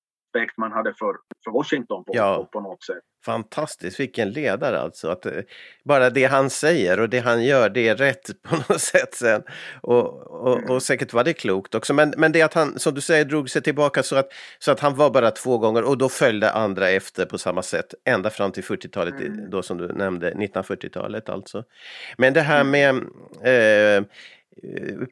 B: man hade för, för Washington på, ja. på, något sätt.
A: Fantastiskt, vilken ledare alltså. Att, eh, bara det han säger och det han gör, det är rätt på något sätt sen. Och, och, mm. och säkert var det klokt också. Men, men det att han, som du säger, drog sig tillbaka så att, så att han var bara två gånger och då följde andra efter på samma sätt. Ända fram till 40-talet, mm. då som du nämnde, 1940-talet alltså. Men det här mm. med eh,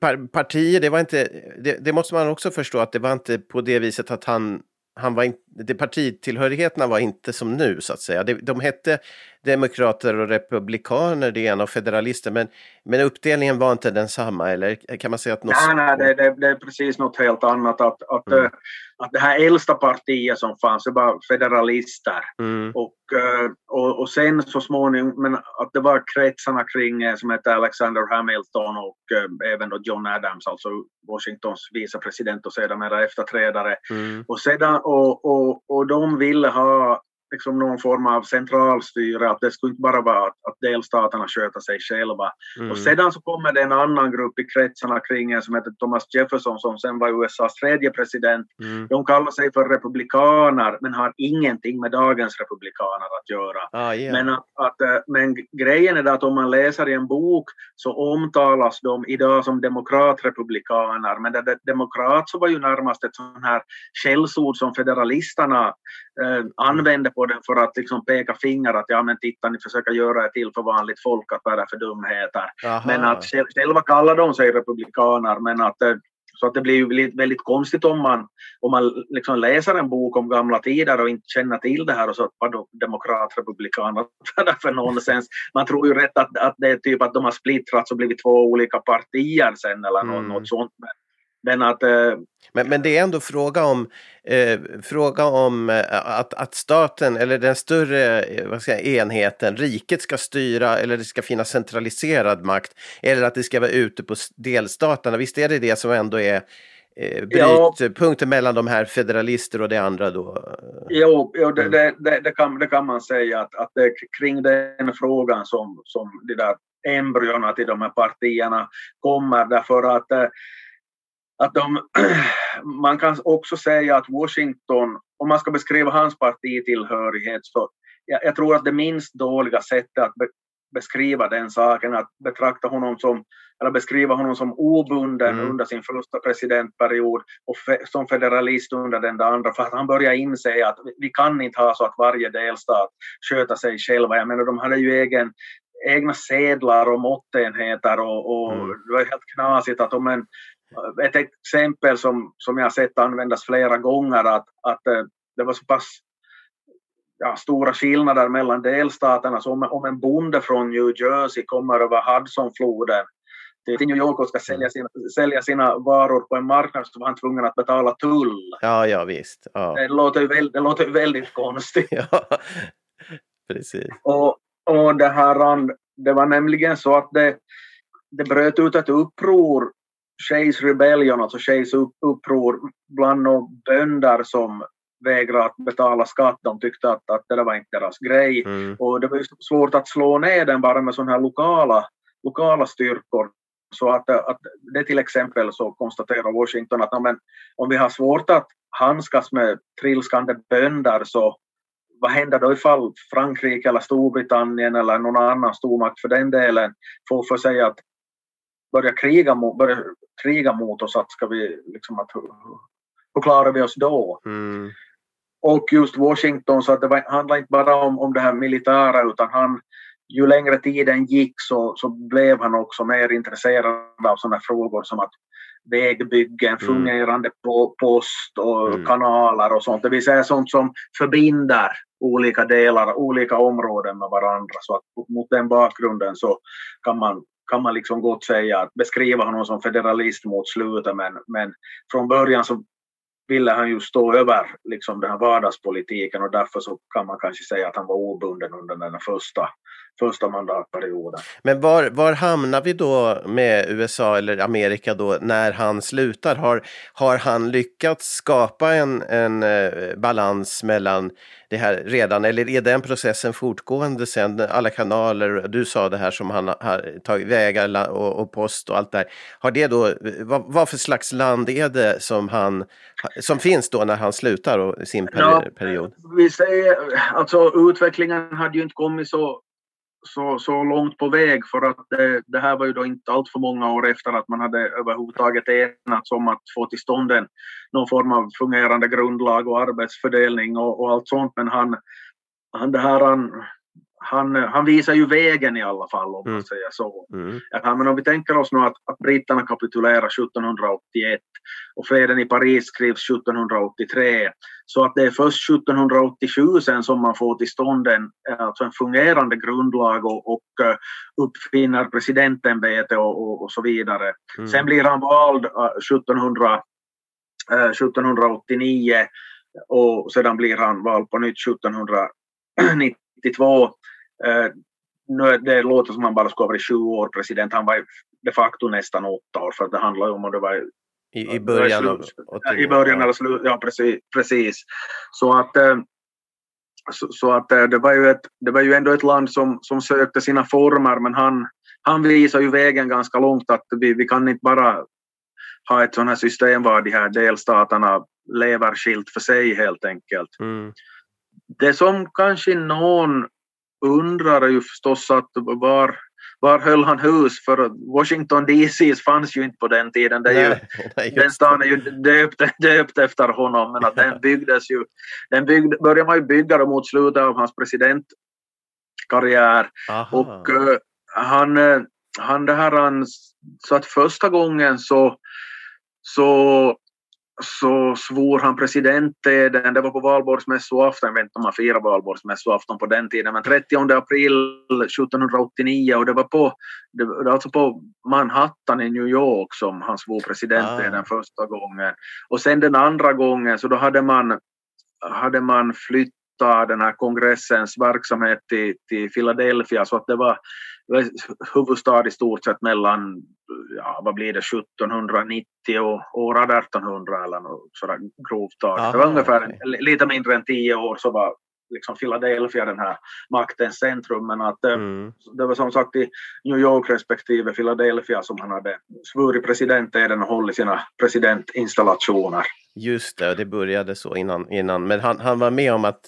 A: par, partier, det var inte, det, det, måste man också förstå att det var inte på det viset att han, han var in, det partitillhörigheterna var inte som nu så att säga. De, de hette demokrater och republikaner det ena och federalister men, men uppdelningen var inte densamma eller kan man säga att något...
B: Nej, nej det, det, det är precis något helt annat. Att, att, mm. Eh, att det här äldsta partiet som fanns det var federalister. Mm. Och, eh, och, och sen så småningom, men att det var kretsarna kring eh, som hette Alexander Hamilton och även då John Adams, alltså Washingtons vicepresident och sedermera efterträdare. Mm. Och, sedan, och, och, och de ville ha liksom någon form av centralstyre, att det skulle inte bara vara att, att delstaterna sköter sig själva. Mm. Och sedan så kommer det en annan grupp i kretsarna kring en som heter Thomas Jefferson som sen var USAs tredje president. Mm. De kallar sig för republikaner men har ingenting med dagens republikaner att göra.
A: Ah, yeah.
B: men, att, att, eh, men grejen är att om man läser i en bok så omtalas de idag som demokratrepublikaner men det, det, demokrat så var ju närmast ett sånt här skällsord som federalisterna eh, använde på den för att liksom peka finger att ja men titta ni försöker göra det till för vanligt folk att vara för dumheter. Aha. Men att själva kallar de sig republikaner men att eh, så att det blir ju väldigt konstigt om man, om man liksom läser en bok om gamla tider och inte känner till det här och så vadå demokrat, republikaner, vad är det för nonsens? Man tror ju rätt att, att det är typ att de har splittrats och blivit två olika partier sen eller mm. något, något sånt. Men, men, att, eh,
A: men, men det är ändå fråga om, eh, fråga om eh, att, att staten eller den större eh, vad ska jag, enheten, riket ska styra eller det ska finnas centraliserad makt eller att det ska vara ute på delstaterna. Visst är det det som ändå är eh, brytpunkten ja. mellan de här federalister och det andra då?
B: Jo, jo det, mm. det, det, kan, det kan man säga att, att det kring den frågan som, som de där embryona till de här partierna kommer därför att eh, att de, man kan också säga att Washington, om man ska beskriva hans partitillhörighet, så jag, jag tror att det minst dåliga sättet att be, beskriva den saken, att betrakta honom som, eller beskriva honom som obunden mm. under sin första presidentperiod och fe, som federalist under den andra, för att han börjar inse att vi kan inte ha så att varje delstat sköter sig själva. Jag menar, de hade ju egen, egna sedlar och måttenheter och, och mm. det var helt knasigt att om en ett exempel som, som jag har sett användas flera gånger att, att eh, det var så pass ja, stora skillnader mellan delstaterna. Så om, om en bonde från New Jersey kommer över Hudsonfloden till New York och ska sälja sina, sälja sina varor på en marknad så var han tvungen att betala tull.
A: Ja, ja visst. Ja.
B: Det, låter väldigt, det låter väldigt konstigt.
A: ja, precis.
B: Och, och det, här, det var nämligen så att det, det bröt ut ett uppror Shays Rebellion, alltså Shays uppror bland några bönder som vägrade att betala skatt. De tyckte att, att det där var inte deras grej. Mm. Och det var svårt att slå ner den bara med sådana här lokala, lokala styrkor. Så att, att det till exempel så konstaterar Washington att men, om vi har svårt att handskas med trilskande bönder så vad händer då ifall Frankrike eller Storbritannien eller någon annan stormakt för den delen får för sig att börja kriga börja kriga mot oss, att ska vi liksom att hur klarar vi oss då?
A: Mm.
B: Och just Washington, så att det var, handlade inte bara om, om det här militära utan han, ju längre tiden gick så, så blev han också mer intresserad av sådana frågor som att vägbyggen, mm. fungerande på, post och mm. kanaler och sånt. Det vill säga sånt som förbinder olika delar, olika områden med varandra. Så att mot den bakgrunden så kan man kan man liksom gott säga att beskriva honom som federalist mot slutet men, men från början så ville han ju stå över liksom den här vardagspolitiken och därför så kan man kanske säga att han var obunden under den första, första mandatperioden.
A: Men var, var hamnar vi då med USA eller Amerika då när han slutar? Har, har han lyckats skapa en, en eh, balans mellan det här redan eller är den processen fortgående sen? Alla kanaler, du sa det här som han har tagit vägar och, och post och allt där. Har det då, vad, vad, för slags land är det som han som finns då när han slutar och sin period?
B: Ja, vi säger, alltså utvecklingen hade ju inte kommit så så, så långt på väg för att det, det, här var ju då inte allt för många år efter att man hade överhuvudtaget enats om att få till stånd en, någon form av fungerande grundlag och arbetsfördelning och, och allt sånt. Men han, han, det här, han, han, eh, han visar ju vägen i alla fall om
A: mm.
B: man säger så.
A: Mm.
B: Ja, men om vi tänker oss nu att, att britterna kapitulerar 1781 och freden i Paris skrivs 1783 så att det är först 1787 sen som man får till stånd en, alltså en fungerande grundlag och, och eh, uppfinner presidentämbete och, och, och, så vidare.
A: Mm.
B: Sen blir han vald eh, 1700, 1789 och sedan blir han vald på nytt 1790 92. Eh, nu det låter som han bara skulle ha varit sju år president. Han var de facto nästan åtta år för att det handlar om att det var
A: i, i början av
B: I början eller slutet? ja precis. precis. Så att eh, så, så, att eh, det var, ju ett, det var ju ändå ett land som, som sökte sina former men han, han visar ju vägen ganska långt att vi, vi kan inte bara ha ett sådant här system var de här delstaterna lever skilt för sig helt enkelt.
A: Mm.
B: Det som kanske någon undrar är ju förstås att var, var höll han hus? För Washington DC fanns ju inte på den tiden. Det är ju,
A: Nej,
B: den stan är ju döpt, döpt efter honom, men att den byggdes ju, den byggde, började man ju bygga då mot slutet av hans presidentkarriär.
A: Aha.
B: Och eh, han, eh, han det här, han, så att första gången så, så, så svor han presidenteden, det var på valborgsmässoafton, jag vet inte om man firar valborgsmässoafton på den tiden, men 30 april 1789 och det var på, det var alltså på Manhattan i New York som han svor presidenteden
A: Ah.
B: första gången. Och sen den andra gången så då hade man, hade man flyttat den här kongressens verksamhet till, till Philadelphia så att det var, huvudstad i stort sett mellan, ja vad blir det, 1790 och år 1800 eller något sådär grovt taget. Det var ungefär li- lite mindre än tio år så var liksom Philadelphia den här maktens centrum men att eh,
A: Mm.
B: det var som sagt i New York respektive Philadelphia som han hade svurit presidenteden och hållit sina presidentinstallationer.
A: Just det, det började så innan. innan. Men han, han var med om att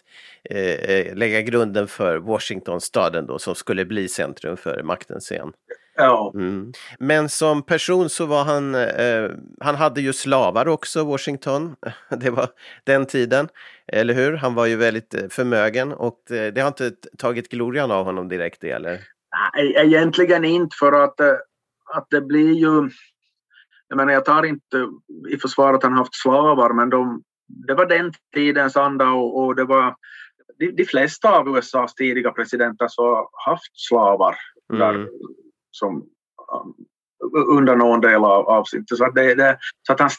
A: eh, eh, lägga grunden för Washingtonstaden då, som skulle bli centrum för makten sen.
B: Ja,
A: Mm. Men som person så var han, eh, han hade ju slavar också, Washington. Det var den tiden, eller hur? Han var ju väldigt eh, förmögen och eh, det har inte tagit glorian av honom direkt eller?
B: Nej, egentligen inte för att, eh, att det blir ju... Jag menar, jag tar inte i försvar att han haft slavar, men de, det var den tidens anda och, och det var... De, de flesta av USAs tidiga presidenter så har haft slavar där,
A: Mm.
B: som, um, under någon del av, av sitt... Så att, det, det, så att han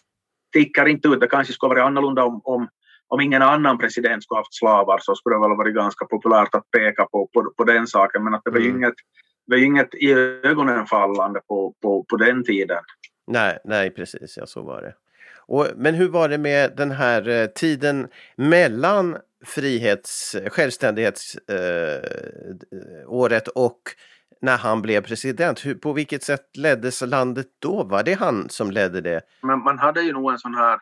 B: sticker inte ut. Det kanske skulle vara annorlunda om, om, om ingen annan president skulle haft slavar så skulle det väl varit ganska populärt att peka på, på, på den saken. Men att det var ju
A: Mm.
B: inget, var inget i ögonen fallande på, på, på den tiden.
A: Nej, nej, precis, ja så var det. Och, men hur var det med den här eh, tiden mellan frihets, självständighetsåret eh, och när han blev president? Hur, på vilket sätt leddes landet då? Var det han som ledde det?
B: Men man hade ju nog en sån här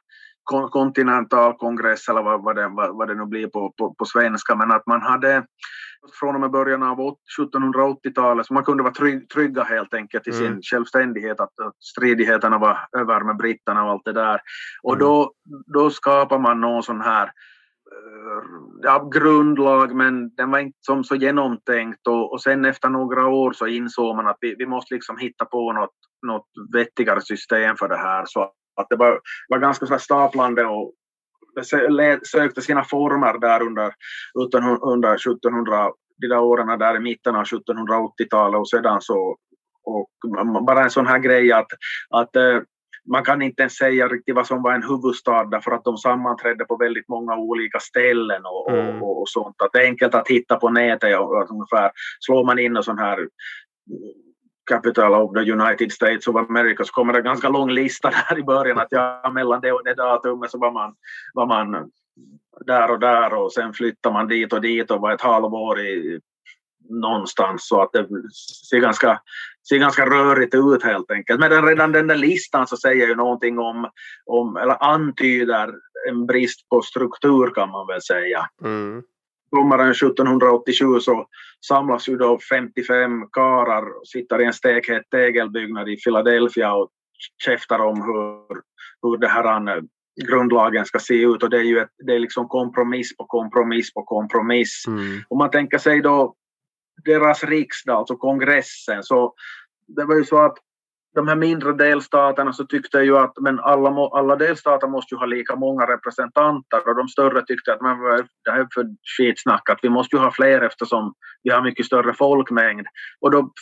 B: kon- kontinental kongress eller vad, vad, det, vad, vad det nu blir på, på, på svenska, men att man hade från och med början av åt- 1780-talet så man kunde vara trygg, trygga helt enkelt i sin
A: Mm.
B: självständighet, att, att stridigheterna var över med britterna och allt det där. Och
A: Mm.
B: då, då skapar man någon sån här eh, ja, grundlag men den var inte som så genomtänkt och, och sen efter några år så insåg man att vi, vi måste liksom hitta på något, något vettigare system för det här så att det var, var ganska så staplande och det sökte sina former där under, under 1700, de där åren där i mitten av 1780-talet och sedan så och bara en sån här grej att, att eh, man kan inte ens säga riktigt vad som var en huvudstad därför att de sammanträdde på väldigt många olika ställen och,
A: Mm.
B: och, och sånt. Att det är enkelt att hitta på nätet och, och ungefär slår man in en sån här Capital of the United States of America så kommer det en ganska lång lista där i början att ja, mellan det och det datumet så var man, var man där och där och sen flyttar man dit och dit och var ett halvår i någonstans så att det ser ganska, ser ganska rörigt ut helt enkelt. Men den, redan den där listan så säger ju någonting om, om, eller antyder en brist på struktur kan man väl säga.
A: Mm.
B: Sommaren 1787 så samlas ju då 55 karar och sitter i en stekhet tegelbyggnad i Philadelphia och käftar om hur, hur det här eh, grundlagen ska se ut och det är ju ett, det är liksom kompromiss på kompromiss på kompromiss.
A: Mm.
B: Om man tänker sig då deras riksdag, alltså kongressen, så det var ju så att de här mindre delstaterna så tyckte ju att men alla, alla delstater måste ju ha lika många representanter och de större tyckte att men, det här är för skitsnack att vi måste ju ha fler eftersom vi har mycket större folkmängd. Och då,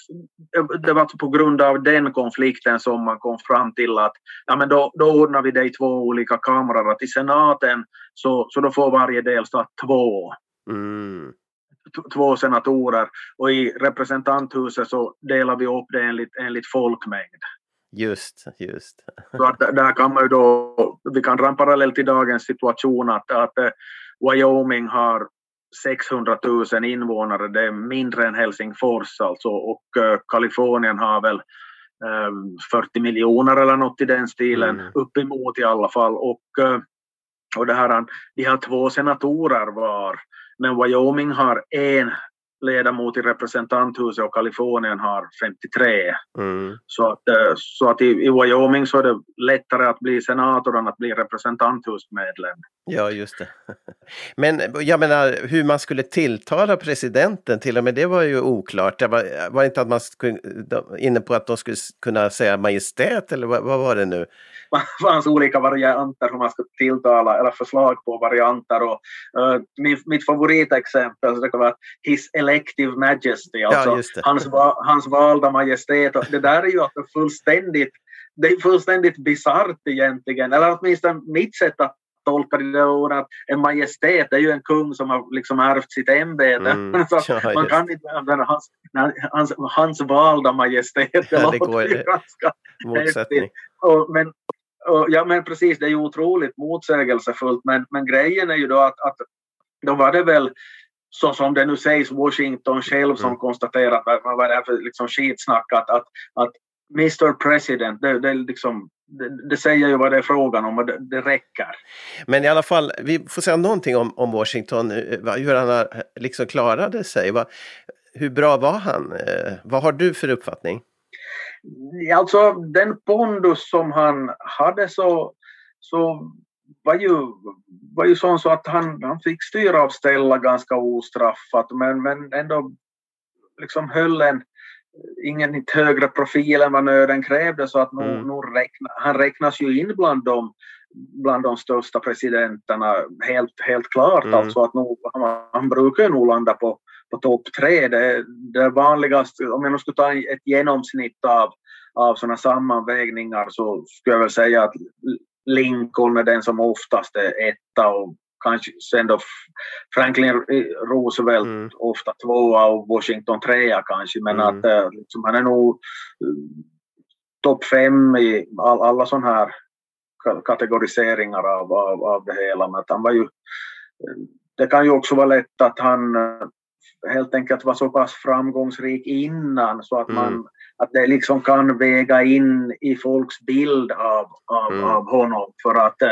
B: det var på grund av den konflikten som man kom fram till att ja, men då, då ordnar vi det i två olika kamrar. Att i senaten så, så då får varje delstat två. Mm två senatorer och i representanthuset så delar vi upp det enligt, enligt folkmängd.
A: Just, just.
B: Så att där kan man ju då, vi kan dra en parallell till dagens situation att, att eh, Wyoming har 600 000 invånare, det är mindre än Helsingfors alltså och uh, Kalifornien har väl um, eh, 40 miljoner eller något i den stilen, mm. uppemot i alla fall. Och, uh, och det här, de har två senatorer var men Wyoming har en ledamot i representanthuset och Kalifornien har 53. Mm. Så att, eh, så att i, i, Wyoming så är det lättare att bli senator än att bli representanthusmedlem.
A: Ja, just det. Men jag menar hur man skulle tilltala presidenten, till och med det var ju oklart. Det var, var inte att man skulle, inne på att de skulle kunna säga majestät eller vad, vad var det nu?
B: Det fanns olika varianter hur man skulle tilltala, eller förslag på varianter. Och, uh, mitt favoritexempel så det kan vara His Elective Majesty, alltså ja, hans, hans valda majestät. Och det där är ju att fullständigt det är fullständigt bisarrt egentligen, eller åtminstone mitt sätt att tolka det ordet att en majestät är ju en kung som har liksom ärvt sitt ämbete. Mm. så ja, man kan inte använda hans, hans, hans valda majestät. Det, ja, det går ju ganska
A: motsättning.
B: Och, men, och, ja men precis, det är ju otroligt motsägelsefullt men, men grejen är ju då att, att då var det väl så som det nu sägs Washington själv som mm. konstaterat vad är det för liksom skitsnack att, att, att Mr President, det, det, liksom, det, det, säger ju vad det är frågan om och det, det, räcker.
A: Men i alla fall, vi får säga någonting om, om Washington, eh, hur han eh, liksom klarade sig. Vad, hur bra var han? Eh, vad har du för uppfattning?
B: Alltså den pondus som han hade så, så var ju, var ju sån så att han, han fick styra och ställa ganska ostraffat men, men ändå liksom höll en ingen högre profil än vad nöden krävde så att nu, mm. nu räkna, han räknas ju in bland de, bland de största presidenterna helt, helt klart. Mm. Alltså att nu, han, han brukar nog landa på, på topp tre. Det, det vanligaste, om jag nu skulle ta ett genomsnitt av, av sådana sammanvägningar så skulle jag väl säga att Lincoln är den som oftast är etta och kanske sen då Franklin Roosevelt mm. ofta tvåa och Washington trea kanske men mm. att eh, liksom, han är nog uh, topp fem i all, alla sådana här kategoriseringar av, av, av det hela. Men att han var ju, det kan ju också vara lätt att han eh, helt enkelt var så pass framgångsrik innan så att man mm. att det liksom kan väga in i folks bild av, av, mm. av honom för att,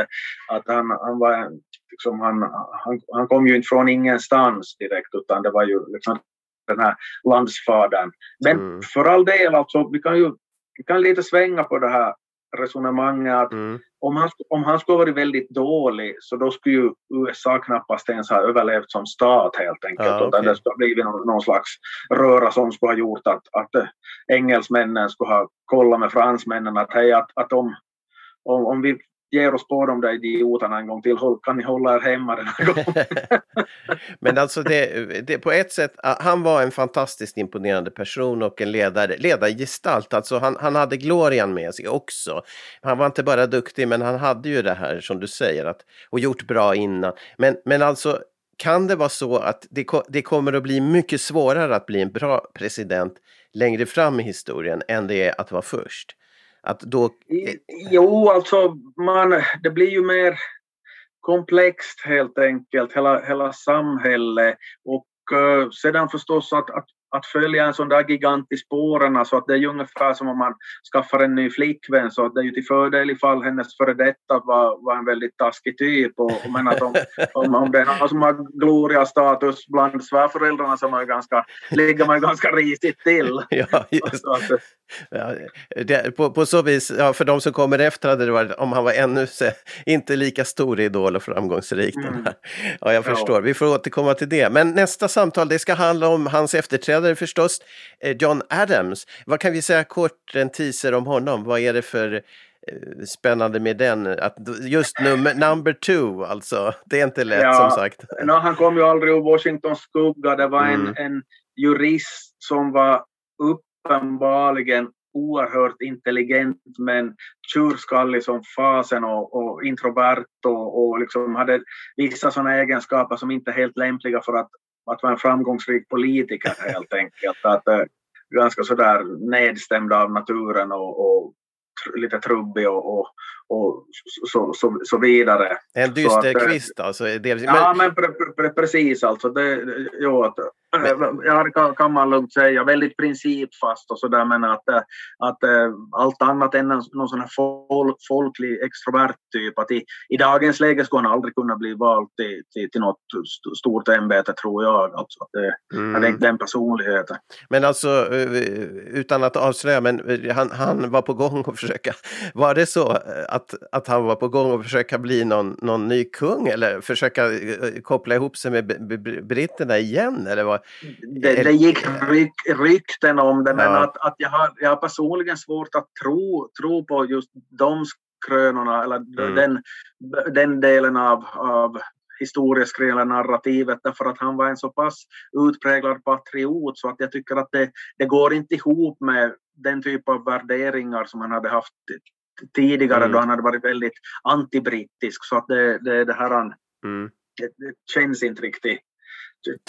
B: att han, han var liksom han, han, han kom ju inte från ingenstans direkt utan det var ju liksom den här landsfadern. Men mm. för all del, alltså, vi kan ju vi kan lite svänga på det här resonemanget att mm. om, han, om han skulle varit väldigt dålig så då skulle ju USA knappast ens ha överlevt som stat helt enkelt. Ah, okay. Utan det skulle ha blivit någon, någon, slags röra som skulle ha gjort att, att äh, engelsmännen skulle ha kollat med fransmännen att hej, att, att om, om, om vi ger oss på de där idioterna en gång till. Kan ni hålla er hemma den här gången?
A: Men alltså det, det, på ett sätt, ah, han var en fantastiskt imponerande person och en ledare, ledargestalt. Alltså han, han hade glorian med sig också. Han var inte bara duktig men han hade ju det här som du säger att, och gjort bra innan. Men, men alltså kan det vara så att det, det kommer att bli mycket svårare att bli en bra president längre fram i historien än det är att vara först? Att då...
B: Jo, alltså man, det blir ju mer komplext helt enkelt, hela, hela samhället. Och uh, sedan förstås att, att att följa en sån där gigant i spåren, så att det är ju ungefär som om man skaffar en ny flickvän, så att det är ju till fördel ifall hennes före detta var, var en väldigt taskig typ. Och, och men att om, om, om det är någon som har gloria-status bland svärföräldrarna så man ganska, ligger man ju ganska risigt till.
A: Ja, just. Att, ja, det, på, på så vis, ja, för de som kommer efter hade det varit om han var ännu se, inte lika stor idol och framgångsrik. Mm. Ja, jag förstår. Ja. Vi får återkomma till det. Men nästa samtal, det ska handla om hans efterträdare partiledare förstås, eh, John Adams. Vad kan vi säga kort, en teaser om honom? Vad är det för eh, spännande med den? Att just nummer, number two, alltså. Det är inte lätt
B: Ja.
A: som sagt.
B: No, han kom ju aldrig ur Washingtons skugga. Det var
A: Mm.
B: en, en jurist som var uppenbarligen oerhört intelligent men tjurskallig som fasen och, och introvert och, och liksom hade vissa sådana egenskaper som inte är helt lämpliga för att, att vara en framgångsrik politiker helt enkelt. Att, eh, ganska sådär nedstämd av naturen och, och lite trubbig och, och, och så, så, så vidare.
A: En
B: att,
A: dyster
B: eh,
A: kvist alltså. Delvis.
B: Ja,
A: Men,
B: men pre, pre, precis alltså. Det, jo, att, ja, det kan, kan man lugnt säga. Väldigt principfast och sådär men att, eh, att eh, allt annat än någon sån här folk, folklig extrovert typ. Att i, I dagens läge skulle han aldrig kunna bli vald till, till, till något st- stort ämbete tror jag. Alltså, att det,
A: Mm.
B: Han är inte den personligheten.
A: men alltså, eh, utan att avslöja, men eh, han, han var på gång att försöka. Var det så eh, att, att han var på gång att försöka bli någon, någon ny kung eller försöka eh, koppla ihop sig med britterna igen? Eller vad?
B: Det, det gick ryk, rykten om det men
A: Ja.
B: att, att jag, har, jag har personligen svårt att tro, tro på just de krönorna eller
A: Mm.
B: den, den delen av, av historieskrivningen eller narrativet därför att han var en så pass utpräglad patriot så att jag tycker att det, det går inte ihop med den typ av värderingar som han hade haft tidigare
A: Mm.
B: då han hade varit väldigt antibrittisk så att det, det, det här han,
A: Mm.
B: det, det känns inte riktigt.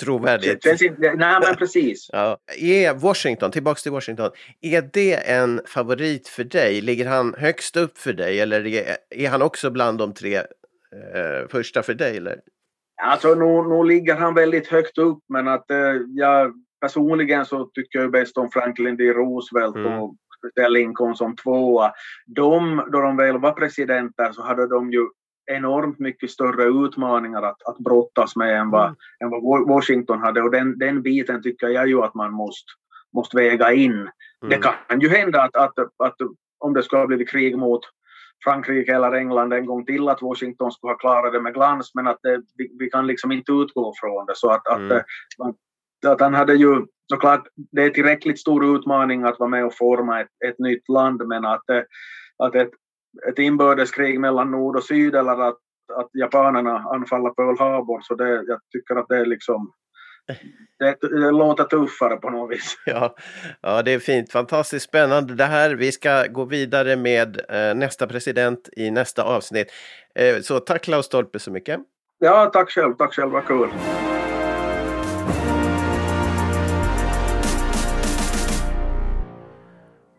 A: Trovärdigt.
B: Nej men precis.
A: Ja. Är Washington, tillbaks till Washington, är det en favorit för dig? Ligger han högst upp för dig eller är, är han också bland de tre eh, första för dig? Eller?
B: Alltså nu, nu ligger han väldigt högt upp men att eh, jag personligen så tycker jag bäst om Franklin D. Roosevelt
A: Mm.
B: och Lincoln som tvåa. De, då de väl var presidenter så hade de ju enormt mycket större utmaningar att, att brottas med än vad,
A: Mm.
B: än vad Wa- Washington hade och den, den biten tycker jag ju att man måste, måste väga in.
A: Mm.
B: Det kan ju hända att, att, att om det skulle ha blivit krig mot Frankrike eller England en gång till att Washington skulle ha klarat det med glans men att det, vi, vi kan liksom inte utgå från det. Så att,
A: Mm.
B: att, att, att han hade ju såklart det är tillräckligt stor utmaning att vara med och forma ett, ett nytt land men att, eh, att ett, ett inbördeskrig mellan nord och syd eller att, att japanerna anfaller Pearl Harbor så det, jag tycker att det är liksom det, det låter tuffare på något vis.
A: Ja, ja, det är fint. Fantastiskt spännande det här. Vi ska gå vidare med eh, nästa president i nästa avsnitt. Eh, så tack Klaus Stolpe så mycket.
B: Ja, tack själv. Tack själv. Vad kul.